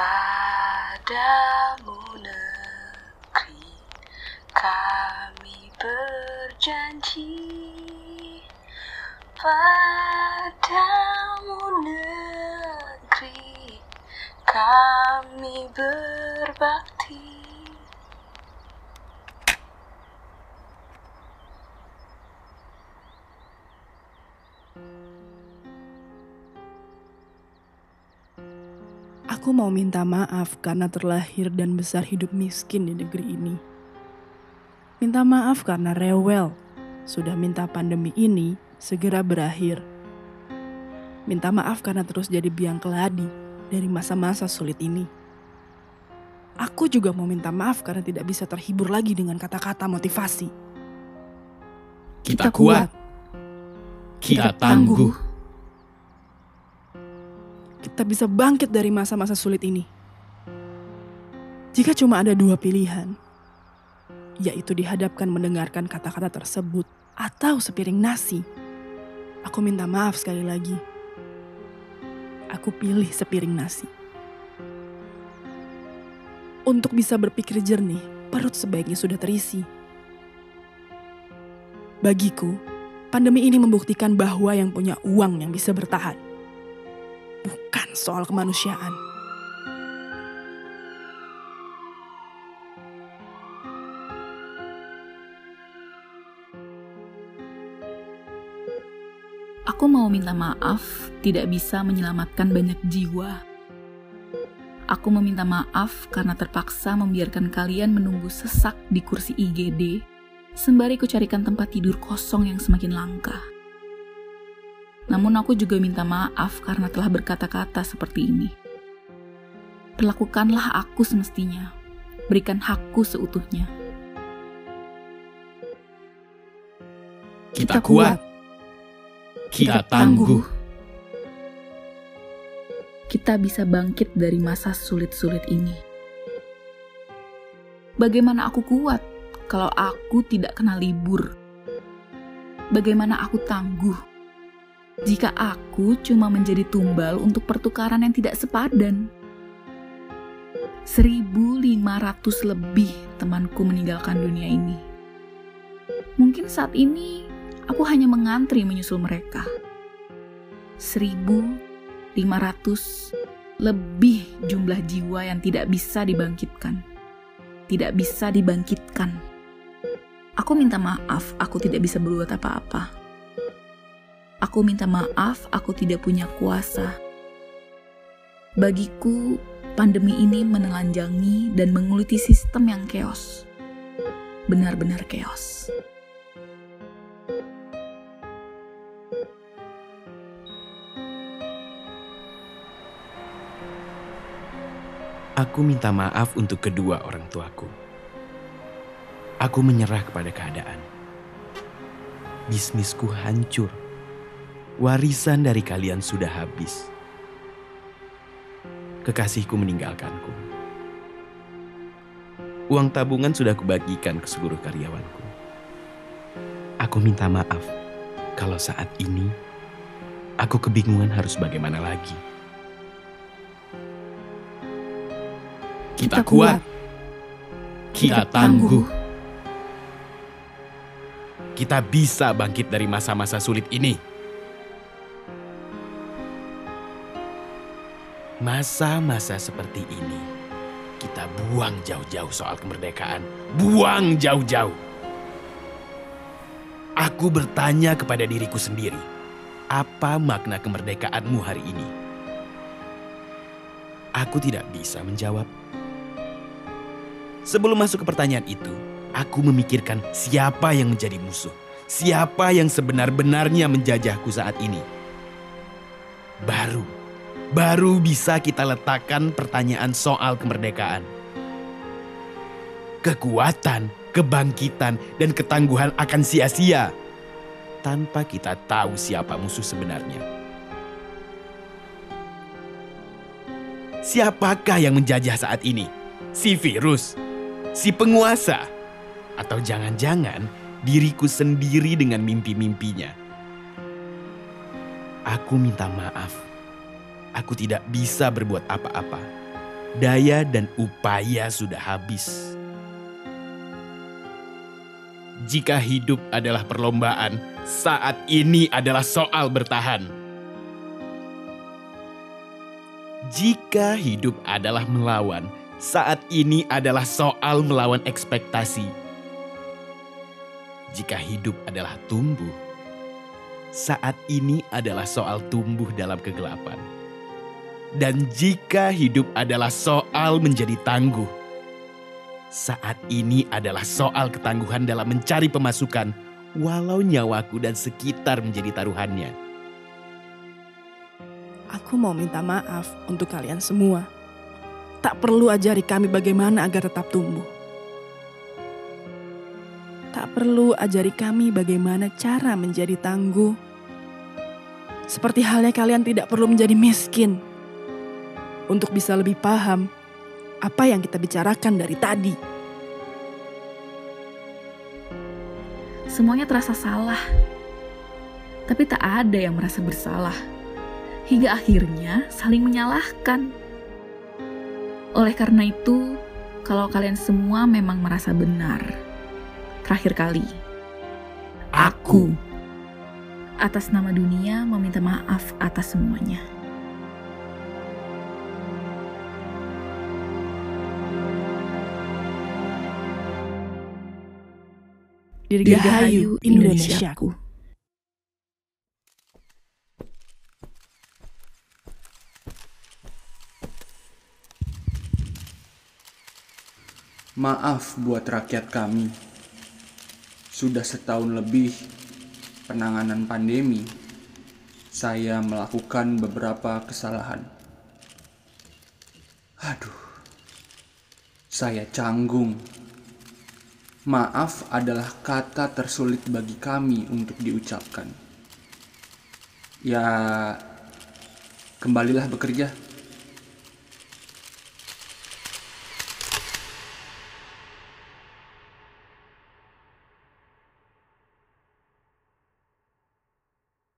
Padamu negeri kami berjanji. Padamu negeri kami berbakti Aku mau minta maaf karena terlahir dan besar hidup miskin di negeri ini. Minta maaf karena rewel, sudah minta pandemi ini segera berakhir. Minta maaf karena terus jadi biang keladi dari masa-masa sulit ini. Aku juga mau minta maaf karena tidak bisa terhibur lagi dengan kata-kata motivasi. Kita kuat. Kita tangguh. Kita bisa bangkit dari masa-masa sulit ini. Jika cuma ada dua pilihan, yaitu dihadapkan mendengarkan kata-kata tersebut atau sepiring nasi, aku minta maaf sekali lagi. Aku pilih sepiring nasi. Untuk bisa berpikir jernih, perut sebaiknya sudah terisi. Bagiku, pandemi ini membuktikan bahwa yang punya uang yang bisa bertahan. Bukan soal kemanusiaan. Aku mau minta maaf tidak bisa menyelamatkan banyak jiwa. Aku meminta maaf karena terpaksa membiarkan kalian menunggu sesak di kursi IGD sembari kucarikan tempat tidur kosong yang semakin langka. Namun aku juga minta maaf karena telah berkata-kata seperti ini. Perlakukanlah aku semestinya. Berikan hakku seutuhnya. Kita kuat. Kita tangguh. Kita bisa bangkit dari masa sulit-sulit ini. Bagaimana aku kuat kalau aku tidak kena libur? Bagaimana aku tangguh jika aku cuma menjadi tumbal untuk pertukaran yang tidak sepadan? 1500 lebih temanku meninggalkan dunia ini. Mungkin saat ini aku hanya mengantri menyusul mereka. 1500 lebih jumlah jiwa yang tidak bisa dibangkitkan. Tidak bisa dibangkitkan. Aku minta maaf, aku tidak bisa berbuat apa-apa. Aku minta maaf, aku tidak punya kuasa. Bagiku, pandemi ini menelanjangi dan menguliti sistem yang keos. Benar-benar keos. Aku minta maaf untuk kedua orang tuaku. Aku menyerah kepada keadaan. Bisnisku hancur. Warisan dari kalian sudah habis. Kekasihku meninggalkanku. Uang tabungan sudah kubagikan ke seluruh karyawanku. Aku minta maaf kalau saat ini aku kebingungan harus bagaimana lagi. Kita kuat. Kita tangguh. Kita bisa bangkit dari masa-masa sulit ini. Masa-masa seperti ini kita buang jauh-jauh soal kemerdekaan. Buang jauh-jauh. Aku bertanya kepada diriku sendiri, apa makna kemerdekaanmu hari ini? Aku tidak bisa menjawab. Sebelum masuk ke pertanyaan itu, aku memikirkan siapa yang menjadi musuh. Siapa yang sebenar-benarnya menjajahku saat ini. Baru, baru bisa kita letakkan pertanyaan soal kemerdekaan. Kekuatan, kebangkitan, dan ketangguhan akan sia-sia tanpa kita tahu siapa musuh sebenarnya. Siapakah yang menjajah saat ini? Si virus? Si penguasa? Atau jangan-jangan diriku sendiri dengan mimpi-mimpinya? Aku minta maaf. Aku tidak bisa berbuat apa-apa. daya dan upaya sudah habis. Jika hidup adalah perlombaan, saat ini adalah soal bertahan. Jika hidup adalah melawan, saat ini adalah soal melawan ekspektasi. Jika hidup adalah tumbuh, saat ini adalah soal tumbuh dalam kegelapan. Dan jika hidup adalah soal menjadi tangguh, saat ini adalah soal ketangguhan dalam mencari pemasukan, walau nyawaku dan sekitar menjadi taruhannya. Aku mau minta maaf untuk kalian semua. Tak perlu ajari kami bagaimana agar tetap tumbuh. Tak perlu ajari kami bagaimana cara menjadi tangguh. Seperti halnya kalian tidak perlu menjadi miskin untuk bisa lebih paham apa yang kita bicarakan dari tadi. Semuanya terasa salah, tapi tak ada yang merasa bersalah. Hingga akhirnya saling menyalahkan. Oleh karena itu, kalau kalian semua memang merasa benar, terakhir kali, aku atas nama dunia meminta maaf atas semuanya. Dirgahayu Indonesiaku. Maaf buat rakyat kami. Sudah setahun lebih penanganan pandemi, saya melakukan beberapa kesalahan. Aduh, saya canggung. Maaf adalah kata tersulit bagi kami untuk diucapkan. Ya, kembalilah bekerja.